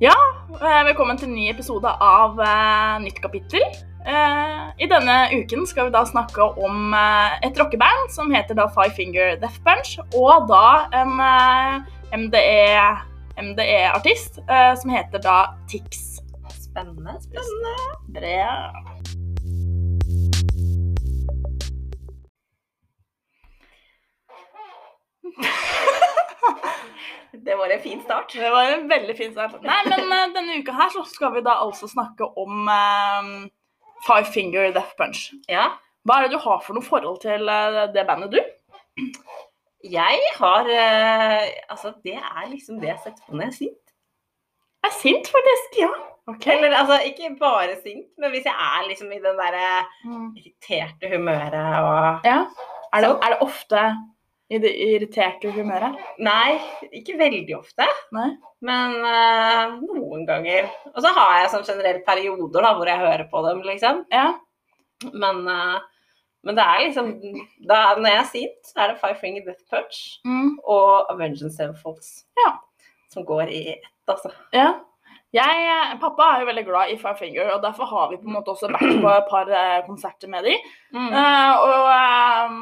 Ja, eh, velkommen til en ny episode av eh, Nytt kapittel. Eh, I denne uken skal vi da snakke om et rockeband som heter da Five Finger Death Punch, og da en MDE MDE-artist MDE som heter da Tix. Spennende. spennende. Bra. Det var en fin start. Det var en veldig fin start. Nei, men eh, denne uka her så skal vi da altså snakke om eh, Five Finger Death Punch. Ja. Hva er det du har for noe forhold til eh, det bandet, du? Jeg har uh, Altså, det er liksom det jeg setter på når jeg er sint. Jeg er sint, faktisk. Ja. Okay. Eller altså, ikke bare sint, men hvis jeg er liksom i den derre Mm. irriterte humøret og Ja. Er det, er det ofte i det irriterte humøret? Nei, ikke veldig ofte, Nei? men uh, noen ganger. Og så har jeg sånn generelt perioder da, hvor jeg hører på dem, liksom. Ja. Men, uh, men det er liksom da, Når jeg er sint, så er det Five Finger Death Punch Mm. og Avenging Sevenfolds Ja. som går i ett, altså. ja. Jeg, eh, pappa er jo veldig glad i Five Finger, og derfor har vi på en måte også vært på et par eh, konserter med de. Uh, og, uh,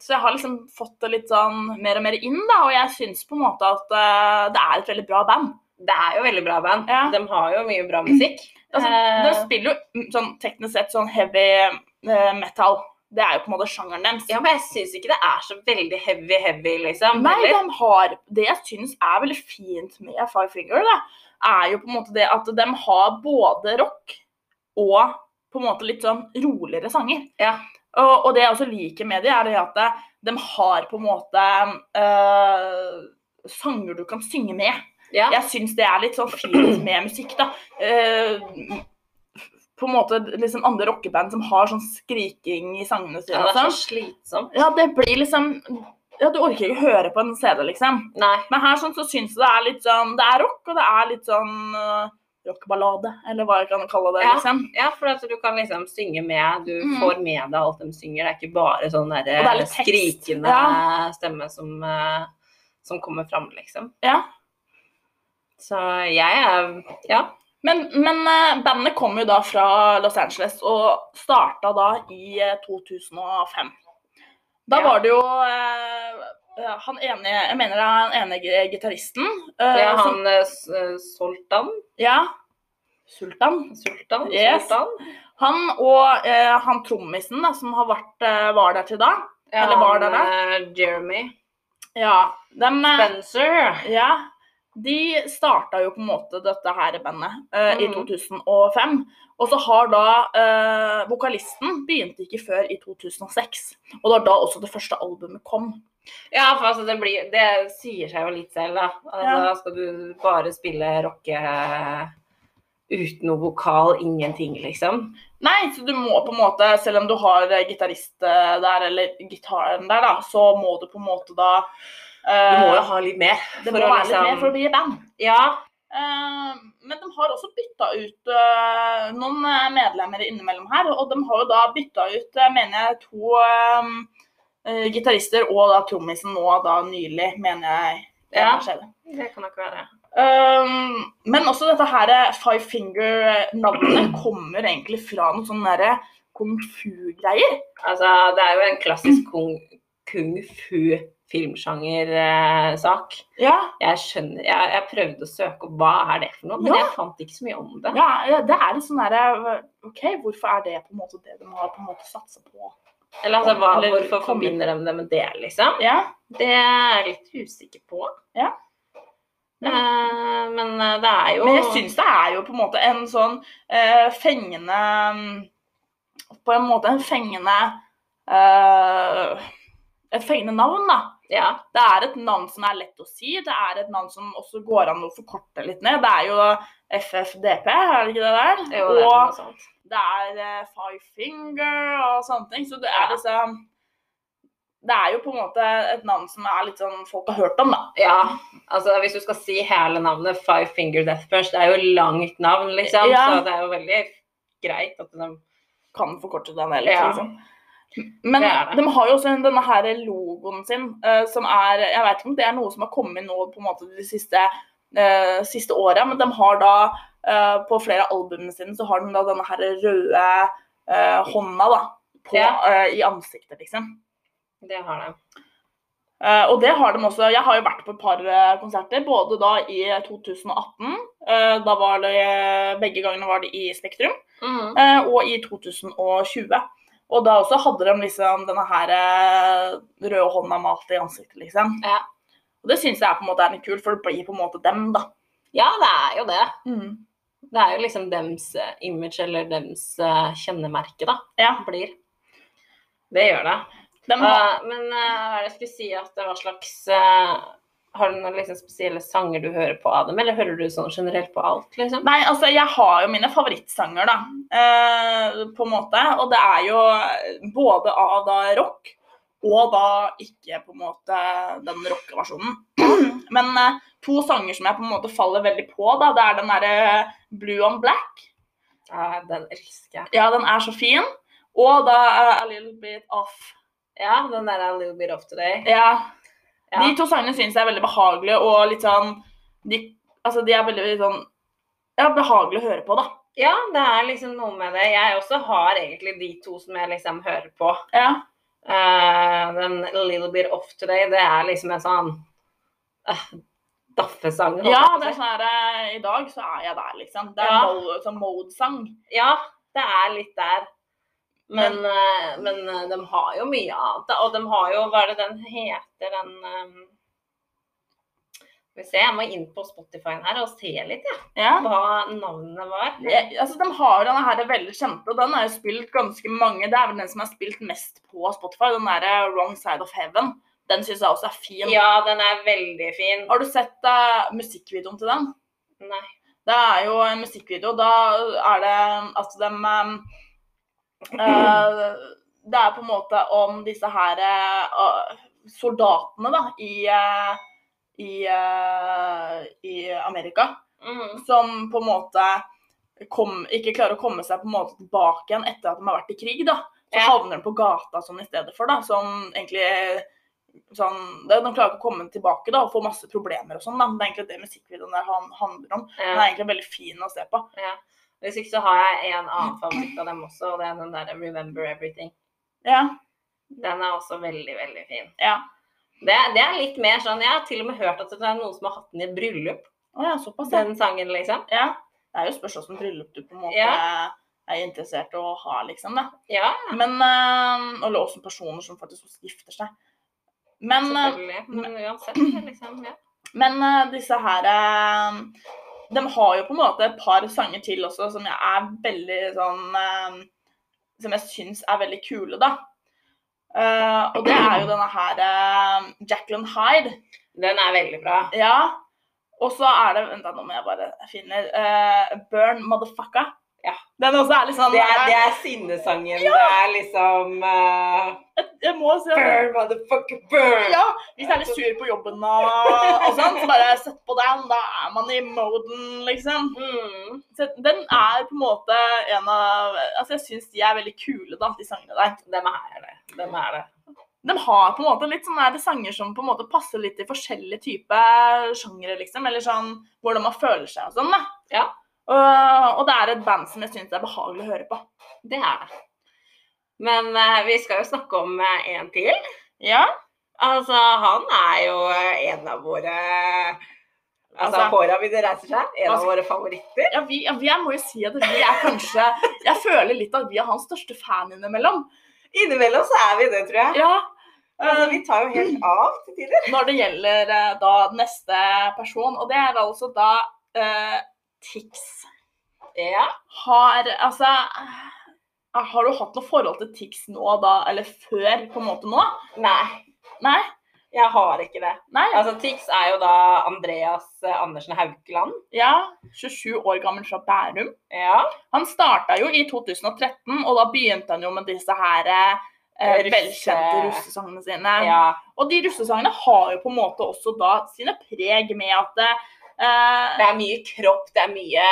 så jeg har liksom fått det litt sånn mer og mer inn, da, og jeg syns på en måte at uh, det er et veldig bra band. Det er jo veldig bra band. Ja. De har jo mye bra musikk. Altså, de spiller jo mm, sånn teknisk sett sånn heavy metal. Det er jo på en måte sjangeren deres. ja, men jeg syns ikke det er så veldig heavy, heavy, liksom. Nei, de har Det jeg syns er veldig fint med Five Finger, da, er jo på en måte det at de har både rock og på en måte litt sånn roligere sanger. Ja. Og, og det jeg også liker med de, er det at de har på en måte øh, sanger du kan synge med. Ja. Jeg syns det er litt sånn fint med musikk, da. Uh, på en måte liksom andre rockeband som har sånn skriking i sangene sine. Ja, det er sånn. så slitsomt. Ja, det blir liksom Ja, du orker ikke høre på en CD, liksom. Nei. Men her sånn, så syns jeg det er litt sånn Det er rock, og det er litt sånn uh, rockballade, eller hva jeg kan kalle det. Ja. liksom. Ja, for at du kan liksom synge med. Du Mm. får med deg alt de synger. Det er ikke bare sånn er derre skrikende Ja. stemme som, uh, som kommer fram, liksom. Ja. Så jeg er Ja. Men, men uh, bandet kom jo da fra Los Angeles og starta da i uh, 2005. Da var det jo uh, han ene Jeg mener det er han ene gi- gitaristen. ja som- han eh, eh, Soltan. ja. Sultan. Sultan. Yes. Sultan. Han og eh, han trommisen da, som har vært, eh, var der til da. Ja, Eller var det eh, Jeremy. Ja, eh, Spencer. Ja, de starta jo på en måte dette her bandet eh, i Mhm. 2005. Og så har da uh, vokalisten begynte ikke før i 2006. Og det var da også det første albumet kom. Ja, for altså det, blir, det sier seg jo litt selv, da. Altså, Ja. Skal du bare spille rocke uten noe vokal, ingenting, liksom? Nei, så du må på en måte, selv om du har eh, gitarist eh, der, eller gitaren der, da, så må du på en måte da eh, Du må jo ha litt mer. Det må å liksom... litt mer for å bli et band. Ja. Eh, men de har også bytta ut eh, noen eh, medlemmer innimellom her. Og de har jo da bytta ut, eh, mener jeg, to eh, eh, gitarister og da trommisen nå da nylig, mener jeg. det Ja. Det kan nok være. Um, men også dette her eh, Five Finger-navnet kommer egentlig fra noe sånn derre kung fu-greier. Altså, det er jo en klassisk kung, kung fu filmsjanger-sak. Ja, Jeg skjønner jeg, jeg prøvde å søke opp hva er det for noe, men Ja. jeg fant ikke så mye om det. ja, det er litt sånn derre OK, hvorfor er det på en måte det de har på en måte satsa på? Eller altså, hva, Eller hvorfor kommer- forbinder de det med det, liksom? Ja. Det er jeg litt usikker på. Ja. Eh, men eh, det er jo Men jeg syns det er jo på en måte en sånn uh, fengende mm, På en måte en fengende uh, Et fengende navn, da. Ja. Det er et navn som er lett å si. Det er et navn som også går an å forkorte litt ned. Det er jo FFDP, er det ikke det der? Jo, det er og sånt. det er eh, Five Finger og sånne ting. Så det er liksom Det er jo på en måte et navn som er litt sånn folk har hørt om, da. Ja, altså hvis du skal si hele navnet Five Finger Death Punch, det er jo langt navn, liksom. Ja. Så det er jo veldig greit at de Kan forkorte den heller, Ja. liksom. Men Det det. de har jo også denne her logoen sin, uh, som er Jeg vet ikke om det er noe som har kommet nå på en måte de siste uh, siste åra, men de har da uh, på flere av albumene sine så har de da denne her røde hånda da, på, i ansiktet, liksom. Det har de. Og det har de også. Jeg har jo vært på et par konserter, både da i 2018, eh, da var det begge gangene var det i Spektrum, Mm. og i 2020. Og da også hadde de liksom denne her eh, røde hånda malt i ansiktet, liksom. Ja. Og det syns jeg på en måte er litt kult, for det blir på en måte dem, da. Ja, det er jo det. Mm. Det er jo liksom dems eh, image eller dems eh, kjennemerke, da. Ja. Blir. Det gjør det. De har, Eh, men uh, hva er det jeg skulle si at det var slags eh, Har du noen liksom spesielle sanger du hører på av dem, eller hører du sånn generelt på alt, liksom? Nei, altså jeg har jo mine favorittsanger, da. Eh, på en måte. Og det er jo både av da rock og da ikke på en måte den rockeversjonen. Men eh, to sanger som jeg på en måte faller veldig på, da, det er den derre Blue on Black. Ja, den elsker jeg. Ja, den er så fin. Og da eh, A Little Bit Off. Ja, den der A Little Bit Off Today. Ja. Ja. De to sangene syns jeg er veldig behagelige og litt sånn de, Altså, de er veldig sånn Ja, behagelige å høre på, da. Ja, det er liksom noe med det. Jeg også har egentlig de to som jeg liksom hører på. Ja. Uh, den A Little Bit Off Today, det er liksom en sånn uh, daffesang. Ja, det er sånn her uh, I dag så er jeg der, liksom. Det er Ja. en sånn mode-sang. Ja, det er litt der. Men, eh, men eh, de har jo mye annet. Og de har jo Hva er det den heter, den um... Skal vi se, jeg må inn på Spotify her og se litt, ja. Ja. Hva navnet var. Det- Altså, de har denne her veldig kjente, og den er jo spilt ganske mange. Det er vel den som er spilt mest på Spotify, den derre Wrong Side of Heaven. Den syns jeg også er fin. Ja, den er veldig fin. Har du sett uh, musikkvideoen til den? Nei. Det er jo en musikkvideo. Da er det at de eh, eh, Det er på en måte om disse her eh, soldatene da, i, eh, i, eh, i Amerika. mm. Som på en måte kom, ikke klarer å komme seg på en måte tilbake igjen etter at de har vært i krig. da. Så Ja. havner de på gata sånn i stedet for. da, som egentlig sånn, De klarer ikke å komme tilbake da, og får masse problemer og sånn. Det er egentlig det musikkvideoen der handler om. Den er egentlig veldig fin å se på. Ja. Hvis ikke så har jeg en annen favoritt av dem også, og det er den der 'Remember Everything'. Ja, Den er også veldig, veldig fin. ja. Det, det er litt mer sånn Jeg har til og med hørt at det er noen som har hatt den i et bryllup, Å ja, såpass, ja. den sangen, liksom. ja. Det er jo spørsmål om bryllup du på en måte Ja. er interessert i å ha, liksom. da. Ja, Men, øh, Eller også personer som faktisk også gifter seg. Men, eh, selvfølgelig. Men uansett, liksom. Ja. men øh, disse her eh, De har jo på en måte et par sanger til også som jeg er veldig sånn eh, Som jeg syns er veldig kule, da. Eh, og det er jo denne her uh, Jacqueline Hyde. Den er veldig bra. Ja. Og så er det Vent, nå må jeg bare finne eh, Burn Motherfucker. Ja. Den også er litt sånn Det er, det er sinnesangen. Det er liksom uh, jeg, jeg må si at Burn, motherfucker, burn! Ja, hvis jeg er litt sur på jobben og, og sånn, så bare sett på den. Da er man i moden, liksom. Mm. Den er på en måte en av Altså, jeg syns de er veldig kule, da, de sangene der. Dem er det. Dem er det. De har på en måte litt sånne der sanger som på en måte passer litt i forskjellige typer sjangere, liksom. Eller sånn hvordan man føler seg og sånn, da. Ja. Og, og det er et band som jeg syns er behagelig å høre på. Det er det. Men eh, vi skal jo snakke om uh, en til. Ja. Altså, han er jo en av våre Altså, Altså- håra mine reiser seg. En av Altså- våre favoritter. ja vi, ja, vi jeg må jo si at vi er kanskje Jeg føler litt at vi er hans største fan innimellom. Innimellom så er vi det, tror jeg. Ja. Altså, vi tar jo helt av til tider. når det gjelder da neste person, og det er altså da eh, Tix. Ja. Har altså Har du hatt noe forhold til Tix nå da, eller før på en måte nå? Nei, Nei? jeg har ikke det. Nei? Altså, Tix er jo da Andreas eh, Andersen Haukeland. Ja, 27 år gammel fra Bærum. Ja. Han starta jo i 2013, og da begynte han jo med disse her eh, Russe- velkjente russesangene sine. ja. Og de russesangene har jo på en måte også da sine preg med at eh, Det er mye kropp, det er mye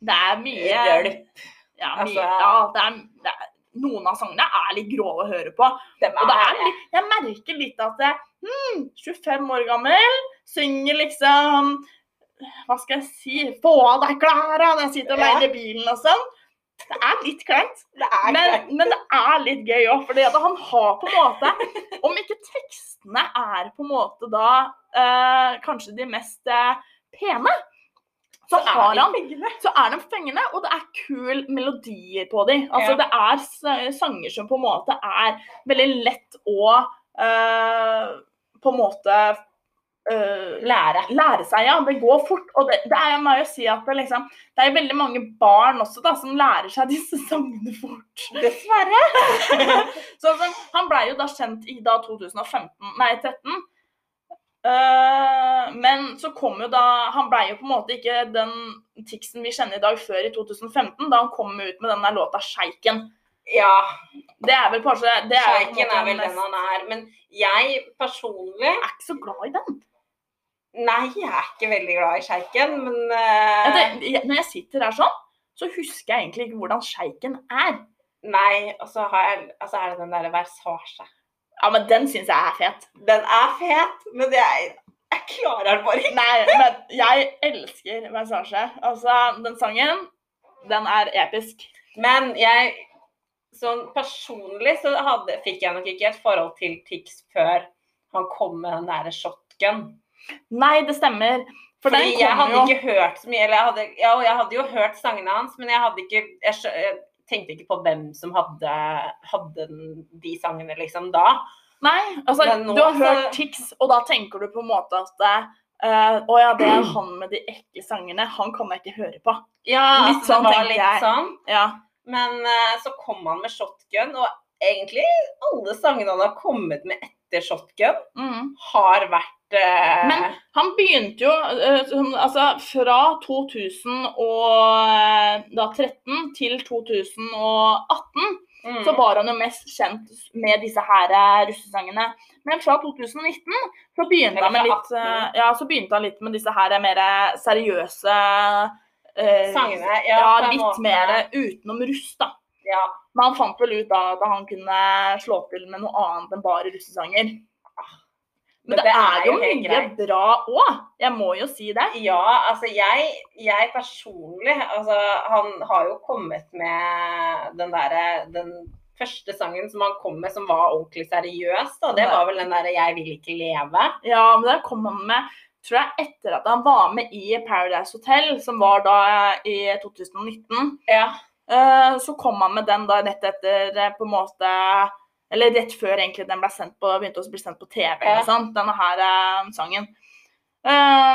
det er mye rølp. Ja, Altså- mye, ja det er, det er, noen av sangene er litt grove å høre på. Er, Og det litt, jeg merker litt at jeg, hmm, 25 år gammel, synger liksom Hva skal jeg si Få av deg klærne jeg sitter og Ja. leier bilen og sånn. Det er litt kleint. Men, men det er litt gøy òg, for han har på en måte Om ikke tekstene er på en måte da eh, kanskje de mest eh, pene, så Så er han så er de fengende, og det er kul melodier på dem. Altså, Ja. Det er sanger som på en måte er veldig lett å eh, på en måte eh, Lære. lære seg, ja. Det går fort. Og det, det er, jeg må jo si at det, liksom, det er veldig mange barn også da, som lærer seg disse sangene fort. Dessverre. Så altså, han blei jo da kjent i da 2015, nei 13. Uh, men så kom jo da Han blei jo på en måte ikke den Tixen vi kjenner i dag, før i 2015, da han kom ut med den der låta 'Sjeiken'. Ja, Det er vel kanskje det er, Sjeiken er vel den han er. Men jeg personlig er ikke så glad i den. Nei, jeg er ikke veldig glad i sjeiken, men Ja, eh, det, når jeg sitter der sånn, så husker jeg egentlig ikke hvordan 'Sjeiken' er. Nei, og så har jeg Altså er det den derre versasje. Ja, men den syns jeg er fet. Den er fet, men jeg, jeg klarer den bare ikke. Nei, men jeg elsker Versasje. Altså, den sangen, den er episk. Men jeg Sånn personlig så hadde, fikk jeg nok ikke et forhold til Tix før han kom med den derre shotgun. Nei, det stemmer. For Fordi jeg hadde jo ikke hørt så mye. Eller jeg hadde, ja, jeg hadde jo hørt sangene hans, men jeg hadde ikke Jeg, jeg tenkte ikke på hvem som hadde, hadde de sangene liksom da. Nei, altså, nå du har hørt Tix, og da tenker du på en måte at uh, Å ja, det er han med de ekle sangene. Han kan jeg ikke høre på. Ja, Litt altså, sånn, tenker jeg. sånn. Ja. Men uh, så kom han med shotgun, og egentlig alle sangene han har kommet med etter shotgun, Mm. har vært eh, Men han begynte jo eh, altså fra 2013 til 2018 mm, så var han jo mest kjent med disse her eh, russesangene. Men fra 2019 så begynte, han med litt, eh, ja, så begynte han litt med disse her mer seriøse eh, Sangene, ja, Ja, litt mer utenom russ, da. ja, Men han fant vel ut da at han kunne slå til med noe annet enn bare russesanger. Men, det, er jo mye greit. bra òg. Jeg må jo si det. Ja, altså jeg, jeg personlig Altså, han har jo kommet med den derre Den første sangen som han kom med som var ordentlig seriøs, da. Det var vel den derre 'Jeg vil ikke leve'. Ja, men det kom han med tror jeg etter at han var med i Paradise Hotel, som var da i 2019. Ja. Eh, Så kom han med den da rett etter eh, på en måte Eller rett før egentlig den ble sendt på, begynte å bli sendt på TV. Ja. eller sånt, denne her eh, sangen.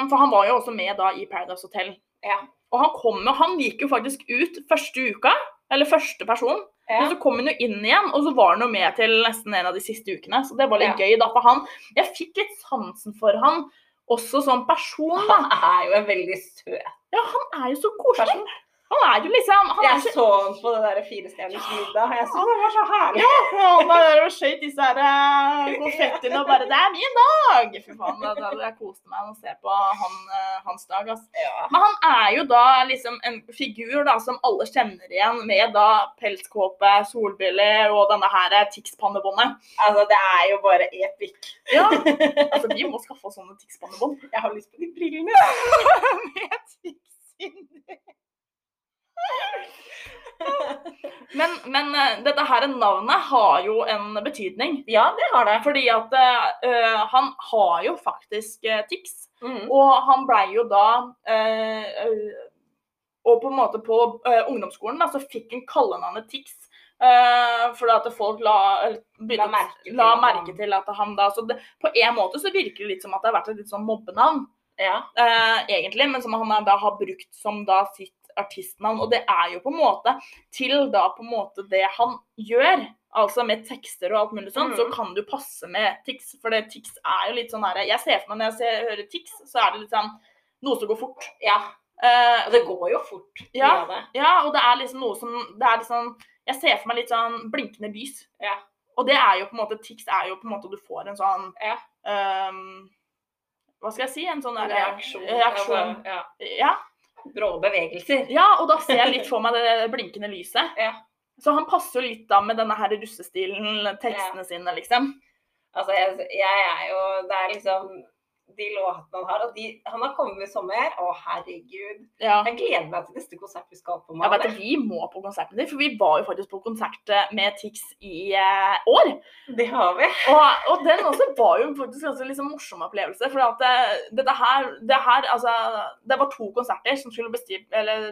For han var jo også med da i Paradise Hotel. Ja. Og han kom jo, han gikk jo faktisk ut første uka, eller første person. Men så kom han jo inn igjen, og så var han jo med til nesten en av de siste ukene. Så det var litt Ja. gøy da for han. Jeg fikk litt sansen for han også som person, da. Han er jo en veldig søt Ja, han er jo så koselig. person. Han er jo liksom han Jeg så, så han på det der Firestjerners middag, jeg syntes han var så herlig. Ja, han var der og disse her eh, konfettiene og bare 'Det er min dag!' Fy faen, da, jeg koste meg med å se på han, eh, hans dag. Altså. Ja. Men han er jo da liksom en figur da som alle kjenner igjen, med da pelskåpe, solbriller og denne her Tix-pannebåndet. Altså, det er jo bare epic. Ja, altså vi må skaffe oss sånne Tix-pannebånd. Jeg har lyst på de brillene. med Tix inni. Men, men eh, dette her navnet har jo en betydning. Ja, det har det. Fordi at uh, han har jo faktisk uh, tics. Mm. Og han blei jo da eh, Og på en måte på ungdomsskolen da, så fikk han kallenavnet Tix. Uh, fordi at folk la, La merke til la merke han- til at han da Så det, på en måte så virker det litt som at det har vært et litt sånn mobbenavn, Ja. egentlig, men som han da har brukt som da sitt artistnavn. Og det er jo på en måte til da på en måte det han gjør. Altså med tekster og alt mulig sånn, mm. så kan du passe med Tix. For det Tix er jo litt sånn her Jeg ser for meg når jeg ser, hører Tix, så er det litt sånn noe som går fort. ja. Uh, Og det går jo fort. Ja. det. ja, og det er liksom noe som Det er liksom Jeg ser for meg litt sånn blinkende lys. Ja. Og det er jo på en måte Tix er jo på en måte Du får en sånn Ja. um, Hva skal jeg si? En sånn der, Reaksjon. reaksjon. Altså, ja. Ja. Brå bevegelser. ja, og da ser jeg litt for meg det blinkende lyset. Ja. Så han passer jo litt da med denne her russestilen, tekstene sine, liksom. Altså, jeg, jeg er jo Det er liksom de låtene han har. Og de, han har kommet med sommer. Å, herregud. Ja. Jeg gleder meg til neste konsert vi skal på. Jeg vet, du, Vi må på konserten din, for vi var jo faktisk på konsert eh, med Tix i eh, år. Det har vi. Og, og den også var jo faktisk ganske liksom morsom opplevelse. For at det, dette her, det her altså, det var to konserter som skulle bli spilt,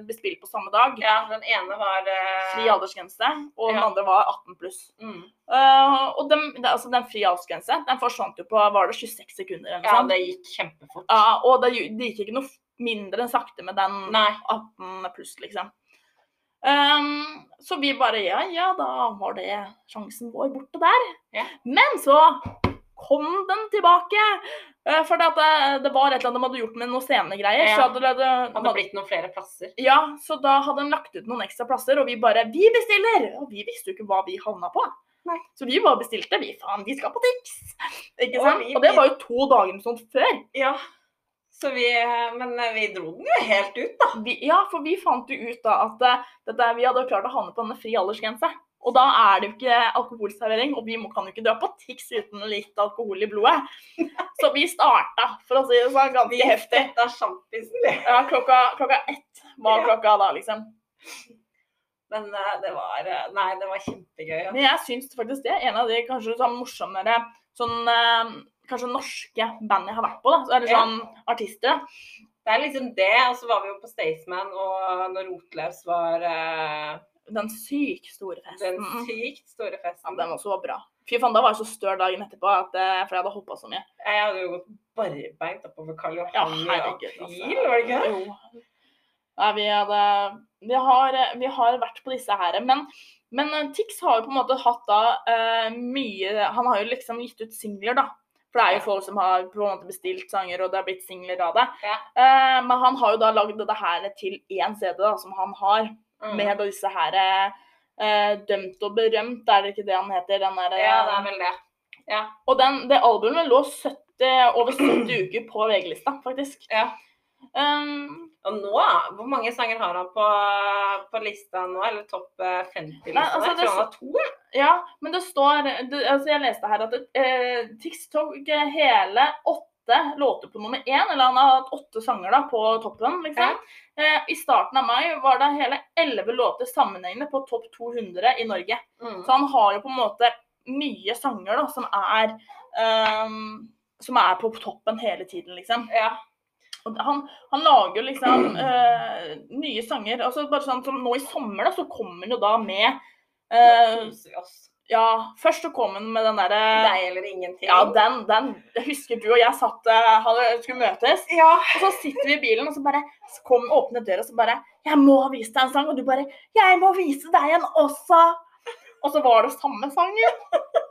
bli spilt på samme dag. Ja, den ene var eh, Fri aldersgrense, og den Ja. andre var 18 pluss. Mm. Eh, og den, altså, den fri aldersgrense den forsvant jo på var det 26 sekunder. Ja, sånn. det gikk kjempefort. Ja, og det, det gikk ikke noe mindre enn sakte med den Nei. 18 pluss, liksom. Um, så vi bare ja, ja, da var det sjansen vår borte der. Ja. Men så kom den tilbake. Uh, for det, det, det var et eller annet de hadde gjort med noen scenegreier. Ja. Så hadde det, det, Hadde blitt noen flere plasser. ja, så da hadde de lagt ut noen ekstra plasser, og vi bare Vi bestiller! Og vi visste jo ikke hva vi havna på. Nei. Så vi bare bestilte. Vi faen, vi skal på Tix! Ikke Og vi- Og det var jo to dager sånn før. Ja. Så vi, men eh, vi dro den jo helt ut, da. Vi, ja, for vi fant jo ut da at eh, dette, vi hadde klart å havne på denne fri aldersgrense. Og da er det jo ikke alkoholservering, og vi kan jo ikke dra på Tix uten litt alkohol i blodet. Så vi starta, for å si det sånn, ganske heftig. Dette er sjampisen, vi. Ja, klokka, klokka ett var klokka da, liksom. Men eh, det var eh, Nei, det var kjempegøy. Ja. Men jeg syns faktisk det er en av de kanskje sånn morsommere sånn eh, Kanskje norske band jeg har vært på, da. Eller det sånn artister. da. Det er liksom det. Og så var vi jo på Staysman, og når Rotløs var uh... Den sykt store festen. den sykt store festen. Ja, den også var bra. Fy faen, da var jeg så støl dagen etterpå, at, for jeg hadde hoppa så mye. Jeg hadde jo gått barbeint oppover Karl Ja, Johan i april, altså. var det ikke? Jo. Nei, vi hadde vi har, vi har vært på disse her, men, men eh, Tix har jo på en måte hatt da uh, mye Han har jo liksom gitt ut singler, da. For det er jo folk som har på en måte bestilt sanger, og det har blitt singler av det. Ja. Uh, men han har jo da lagd det her til én CD, da, som han har, Mm. med disse her uh, Dømt og berømt, er det ikke det han heter? Den der, Ja, det er vel det. Ja. Og den, det albumet lå 70, over 70 uker på VG-lista, faktisk. ja. Um, Og nå, hvor mange sanger har han på, på lista nå? Eller topp eh, 50-lista? Nei, altså, jeg tror det- han har to. jeg. Ja, men det står det, altså Jeg leste her at eh, Tix tok hele åtte låter på nummer én. Eller han har hatt åtte sanger da på toppen, liksom. Eh, I starten av mai var det hele elleve låter sammenhengende på topp 200 i Norge. Mm. Så han har jo på en måte mye sanger da, som er um, som er på toppen hele tiden, liksom. Ja. Han, han lager liksom uh, nye sanger. altså bare sånn som Nå i sommer da, så kommer han jo da med oss. Ja, først så kom han med den derre Deg eller ingenting. Ja, den, den jeg husker du og jeg satt eh, hadde, skulle møtes. Ja. Og så sitter vi i bilen, og så bare så kom åpner døra, og så bare 'Jeg må vise deg en sang.' Og du bare 'Jeg må vise deg en også.' Og så var det samme sangen.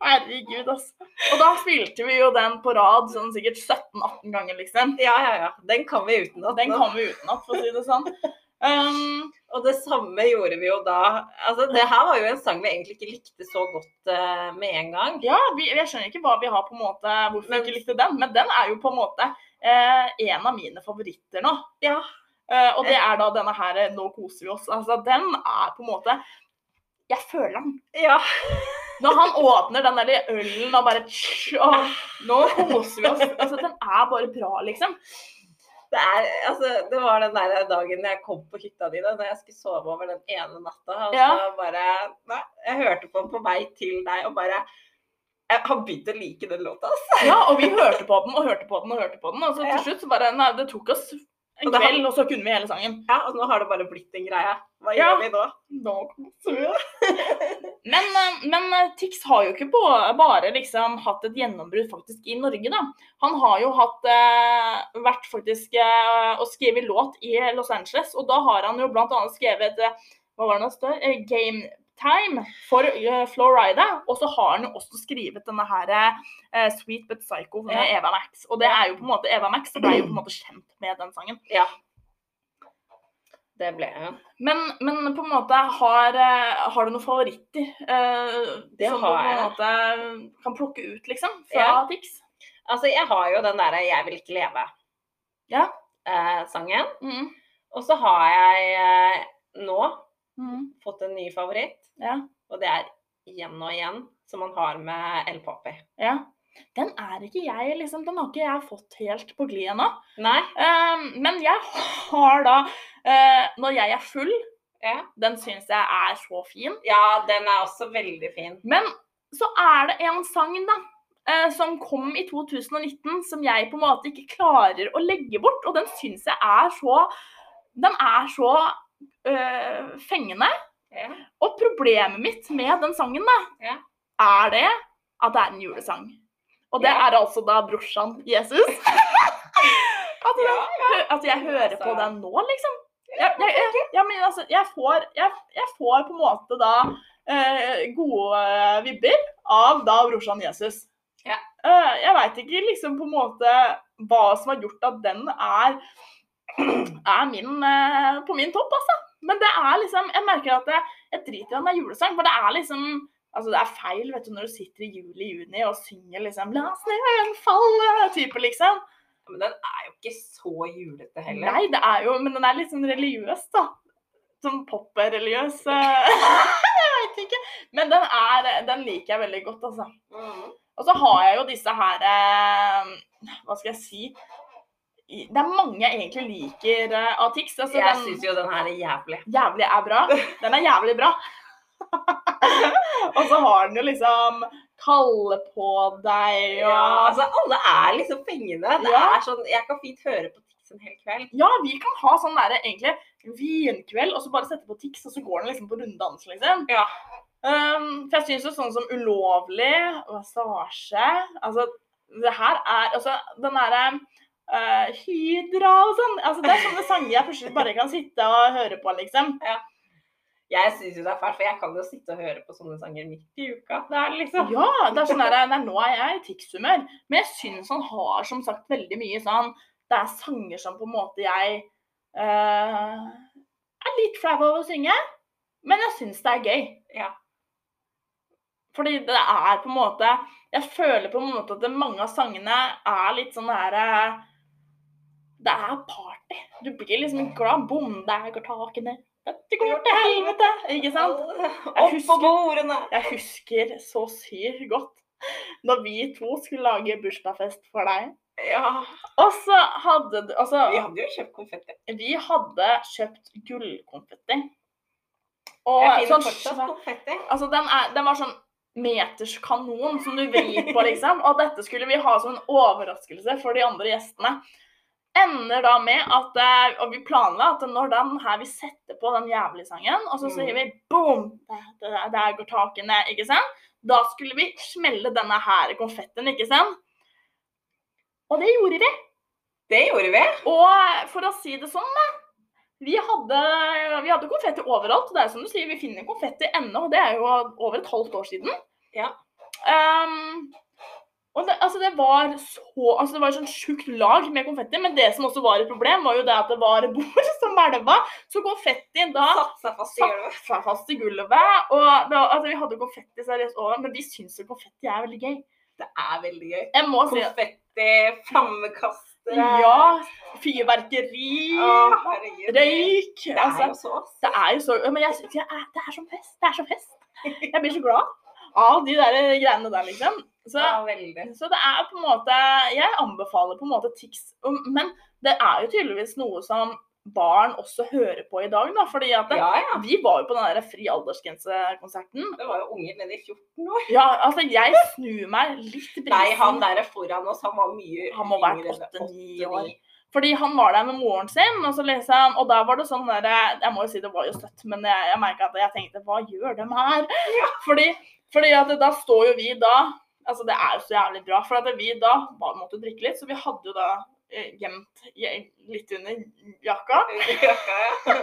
Herregud, altså. Og da spilte vi jo den på rad sånn sikkert 17-18 ganger, liksom. ja, ja, ja. Den kan vi utenat. Den kan vi utenat, for å si det sånn. Um, Og det samme gjorde vi jo da. Altså, det her var jo en sang vi egentlig ikke likte så godt uh, med en gang. ja, vi, jeg skjønner ikke hva vi har på en måte Hvorfor vi ikke likte den, men den er jo på en måte uh, en av mine favoritter nå. Ja. Uh, og det er da denne her 'Nå koser vi oss'. Altså, den er på en måte Jeg føler den. Ja. Når han åpner den der ølen og bare og, Nå koser vi oss. Altså, den er bare bra, liksom. Det, er, altså, det var den der dagen jeg kom på hytta di, da jeg skulle sove over den ene natta. Og Ja. så bare Nei, jeg hørte på den på vei til deg og bare Jeg har begynt å like den låta, altså. Ja, og vi hørte på den og hørte på den og hørte på den. Og så til slutt så bare Nei, det tok oss en kveld, og så kunne vi hele sangen. Ja, og nå har det bare blitt en greie. Hva Ja. gjør vi nå? Nå koser vi oss. Men, eh, men eh, Tix har jo ikke bare liksom hatt et gjennombrudd faktisk i Norge, da. Han har jo hatt, eh, vært faktisk og skrevet låt i Los Angeles, og da har han jo annet skrevet Hva var det det står? Game Time for Florida. Og så har han jo også skrevet denne her Sweet But Psycho med. Eva Max. Og det er jo på en måte Eva Max ble jo på en måte kjent med den sangen. Ja. Det ble jeg. Men, men på en måte har, eh, har du noen favoritter? eh, Det som har du på en måte kan plukke ut, liksom? Fra Ja. Tix? Altså, jeg har jo den derre 'Jeg vil ikke leve'-sangen. Ja. Mm. og så har jeg eh, nå Mm. fått en ny favoritt, Ja. og det er 'Igjen og igjen', som man har med El Papi. ja. Den er ikke jeg, liksom. Den har ikke jeg fått helt på glid ennå. Eh, men jeg har da uh, Når jeg er full, Ja. den syns jeg er så fin. ja, den er også veldig fin. Men så er det en sang, da. Uh, Som kom i 2019, som jeg på en måte ikke klarer å legge bort. Og den syns jeg er så Den er så uh, fengende. Ja. Og problemet mitt med den sangen, da, Ja. er det at det er en julesang. Og det er altså da brorsan Jesus. at, den, at jeg hører på Altså. den nå, liksom. Jeg, jeg, jeg, jeg men altså, får, jeg, får på en måte da eh, gode vibber av da brorsan Jesus. Ja. Eh, jeg veit ikke liksom på en måte hva som har gjort at den er, er min, eh, på min topp, altså. Men det er liksom Jeg merker at jeg, jeg driter i om det er julesang, for det er liksom Altså, det er feil vet du, når du sitter i juli-juni og synger liksom 'La snøen falle', type, liksom. Men den er jo ikke så julete heller. Nei, det er jo Men den er litt sånn religiøs, da. Sånn pop-religiøs. eh, jeg veit ikke. Men den er Den liker jeg veldig godt, altså. Mm. Og så har jeg jo disse her eh, Hva skal jeg si Det er mange jeg egentlig liker eh, av Tix. Altså, Jeg den syns jo den her er jævlig. jævlig er bra. Den er jævlig bra. og så har den jo liksom Kalle på deg og Ja, altså alle er liksom pengene. Det Ja. er sånn, Jeg kan fint høre på Tix en hel kveld. Ja, vi kan ha sånn der egentlig vinkveld, og så bare sette på Tix, og så går den liksom på runddans, liksom. Ja. Um, for jeg syns jo sånn som ulovlig, massasje Altså, det her er Altså, den derre uh, Hydra og sånn. Altså, det er sånne sanger jeg plutselig bare kan sitte og høre på, liksom. Jeg syns jo det er fælt, for jeg kan jo sitte og høre på sånne sanger midt i uka. Det er liksom Ja, det er sånn der, der nå er jeg i Tix-humør. Men jeg syns han har som sagt veldig mye sånn Det er sanger som på en måte jeg uh, er litt flau over å synge, men jeg syns det er gøy. Ja. Fordi det er på en måte Jeg føler på en måte at mange av sangene er litt sånn der eh, Det er party. Du blir liksom glad. Bom, der går takene. Dette går til helvete. Ikke sant? Opp på bordene! Jeg husker så sykt godt når vi to skulle lage bursdagsfest for deg. Ja. Og så hadde du Altså, Vi hadde jo kjøpt konfetti. vi hadde kjøpt gullkonfetti. Og Jeg finner sånn fortsatt konfetti. Altså, den, er, den var sånn meterskanon som du vrir på, liksom. Og dette skulle vi ha som en overraskelse for de andre gjestene. Ender da med at eh, Og vi planla at når den her vi setter på den jævlige sangen, og så Mm. sier vi boom, der, går takene, ikke sant? Da skulle vi smelle denne her konfetten, ikke sant? Og det gjorde vi. Det gjorde vi. Og for å si det sånn, da. Vi hadde, vi hadde konfetti overalt. Det er som du sier, vi finner konfetti ennå, og det er jo over et halvt år siden. Ja. Ehm, og det, altså det var så altså det var et sånn sjukt lag med konfetti, men det som også var et problem, var jo det at det var et bord som hvelva. Så konfettien da Satt seg fast i gulvet. seg fast i gulvet. Og det, altså, vi hadde konfetti seriøst over, men vi syns jo konfetti er veldig gøy. Det er veldig gøy. Jeg må si Konfetti, flammekastere ja, fyrverkeri, Å, røyk Det er altså, jo så Det er jo så Men jeg, jeg det er som fest. Det er som fest. Jeg blir så glad av de der greiene der, liksom. Så, Ja, så det er på en måte Jeg anbefaler på en måte Tix. Men det er jo tydeligvis noe som barn også hører på i dag, da. Fordi at det, Ja, ja. vi var jo på den der fri aldersgrensekonserten. Det var jo unger nede i 14 år. Ja, altså, jeg snur meg litt brisen. Nei, han der foran oss, han var mye Han må være vært 8-9. år. Fordi han var der med moren sin, og så liksom, og da var det sånn der, Jeg må jo si det var jo søtt, men jeg, jeg merka at jeg tenkte Hva gjør de her? Fordi, fordi at da står jo vi da Altså det er jo så jævlig bra, for at vi da bare måtte drikke litt, så vi hadde jo da eh, gjemt litt under jakka. Ja,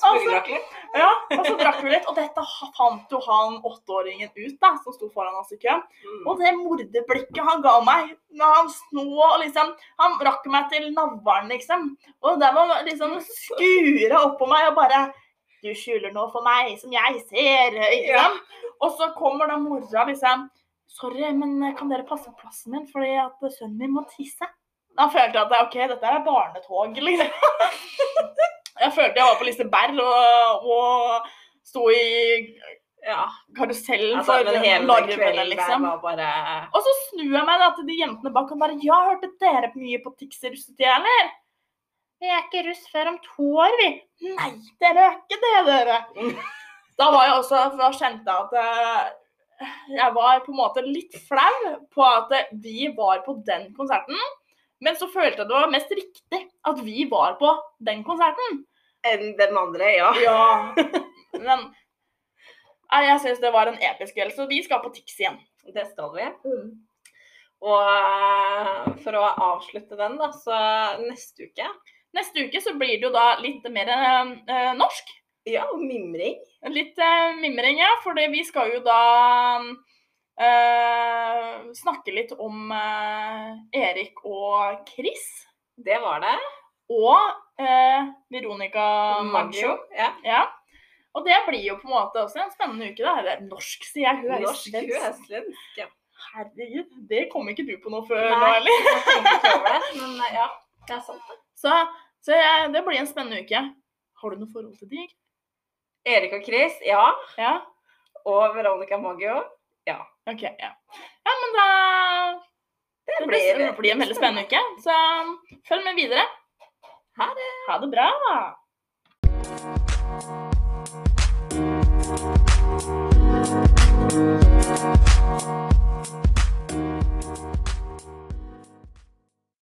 ja. Smuldrakk litt. Ja, og så drakk vi litt, og dette fant jo han åtteåringen ut, da, som sto foran oss i køen. Mm. Og det morderblikket han ga meg når han sno og liksom Han rakk meg til navlen, liksom. Og der var liksom skura oppå meg og bare Du skjuler noe for meg som jeg ser. Ikke Ja. Og så kommer da mora liksom Sorry, men kan dere passe på plassen min, fordi at sønnen min må tisse? Da følte jeg at OK, dette er barnetog, liksom. Jeg følte jeg var på Liseberg og, og sto i Ja. karusellen Altså, for kvelden liksom. bare Og så snur jeg meg da til de jentene bak og bare Ja, hørte dere mye på Tix i russetida, eller? Vi er ikke russ før om to år, vi. Nei, dere er ikke det, dere. Da var jeg også Da kjente jeg at eh, jeg var på en måte litt flau på at vi var på den konserten. Men så følte jeg det var mest riktig at vi var på den konserten. enn den andre, ja. Ja. Men jeg syns det var en episk kveld, så vi skal på Tix igjen. Det skal vi. Og eh, for å avslutte den, da, så neste uke Neste uke så blir det jo da litt mer eh, norsk. Ja, og mimring. Litt eh, mimring, ja. For vi skal jo da eh, snakke litt om eh, Erik og Chris. Det var det. Og eh, Veronica Maggio. Ja. Ja. Og det blir jo på en måte også en spennende uke. da. Eller norsk, sier jeg. Hun er Norsk, hun er svensk. Ja. Herregud, det kom ikke du på noe før Nei. nå? Jeg tenkte ikke over det, men eh, ja, det er sant. det. Så, så jeg, det blir en spennende uke. Har du noe forhold til de? Erik og Chris, ja. Ja? Og Veronica Maggio. Ja. OK. Ja, ja men da Det Det blir, det blir en veldig spennende uke. Så følg med videre. Ha det. Ha det bra.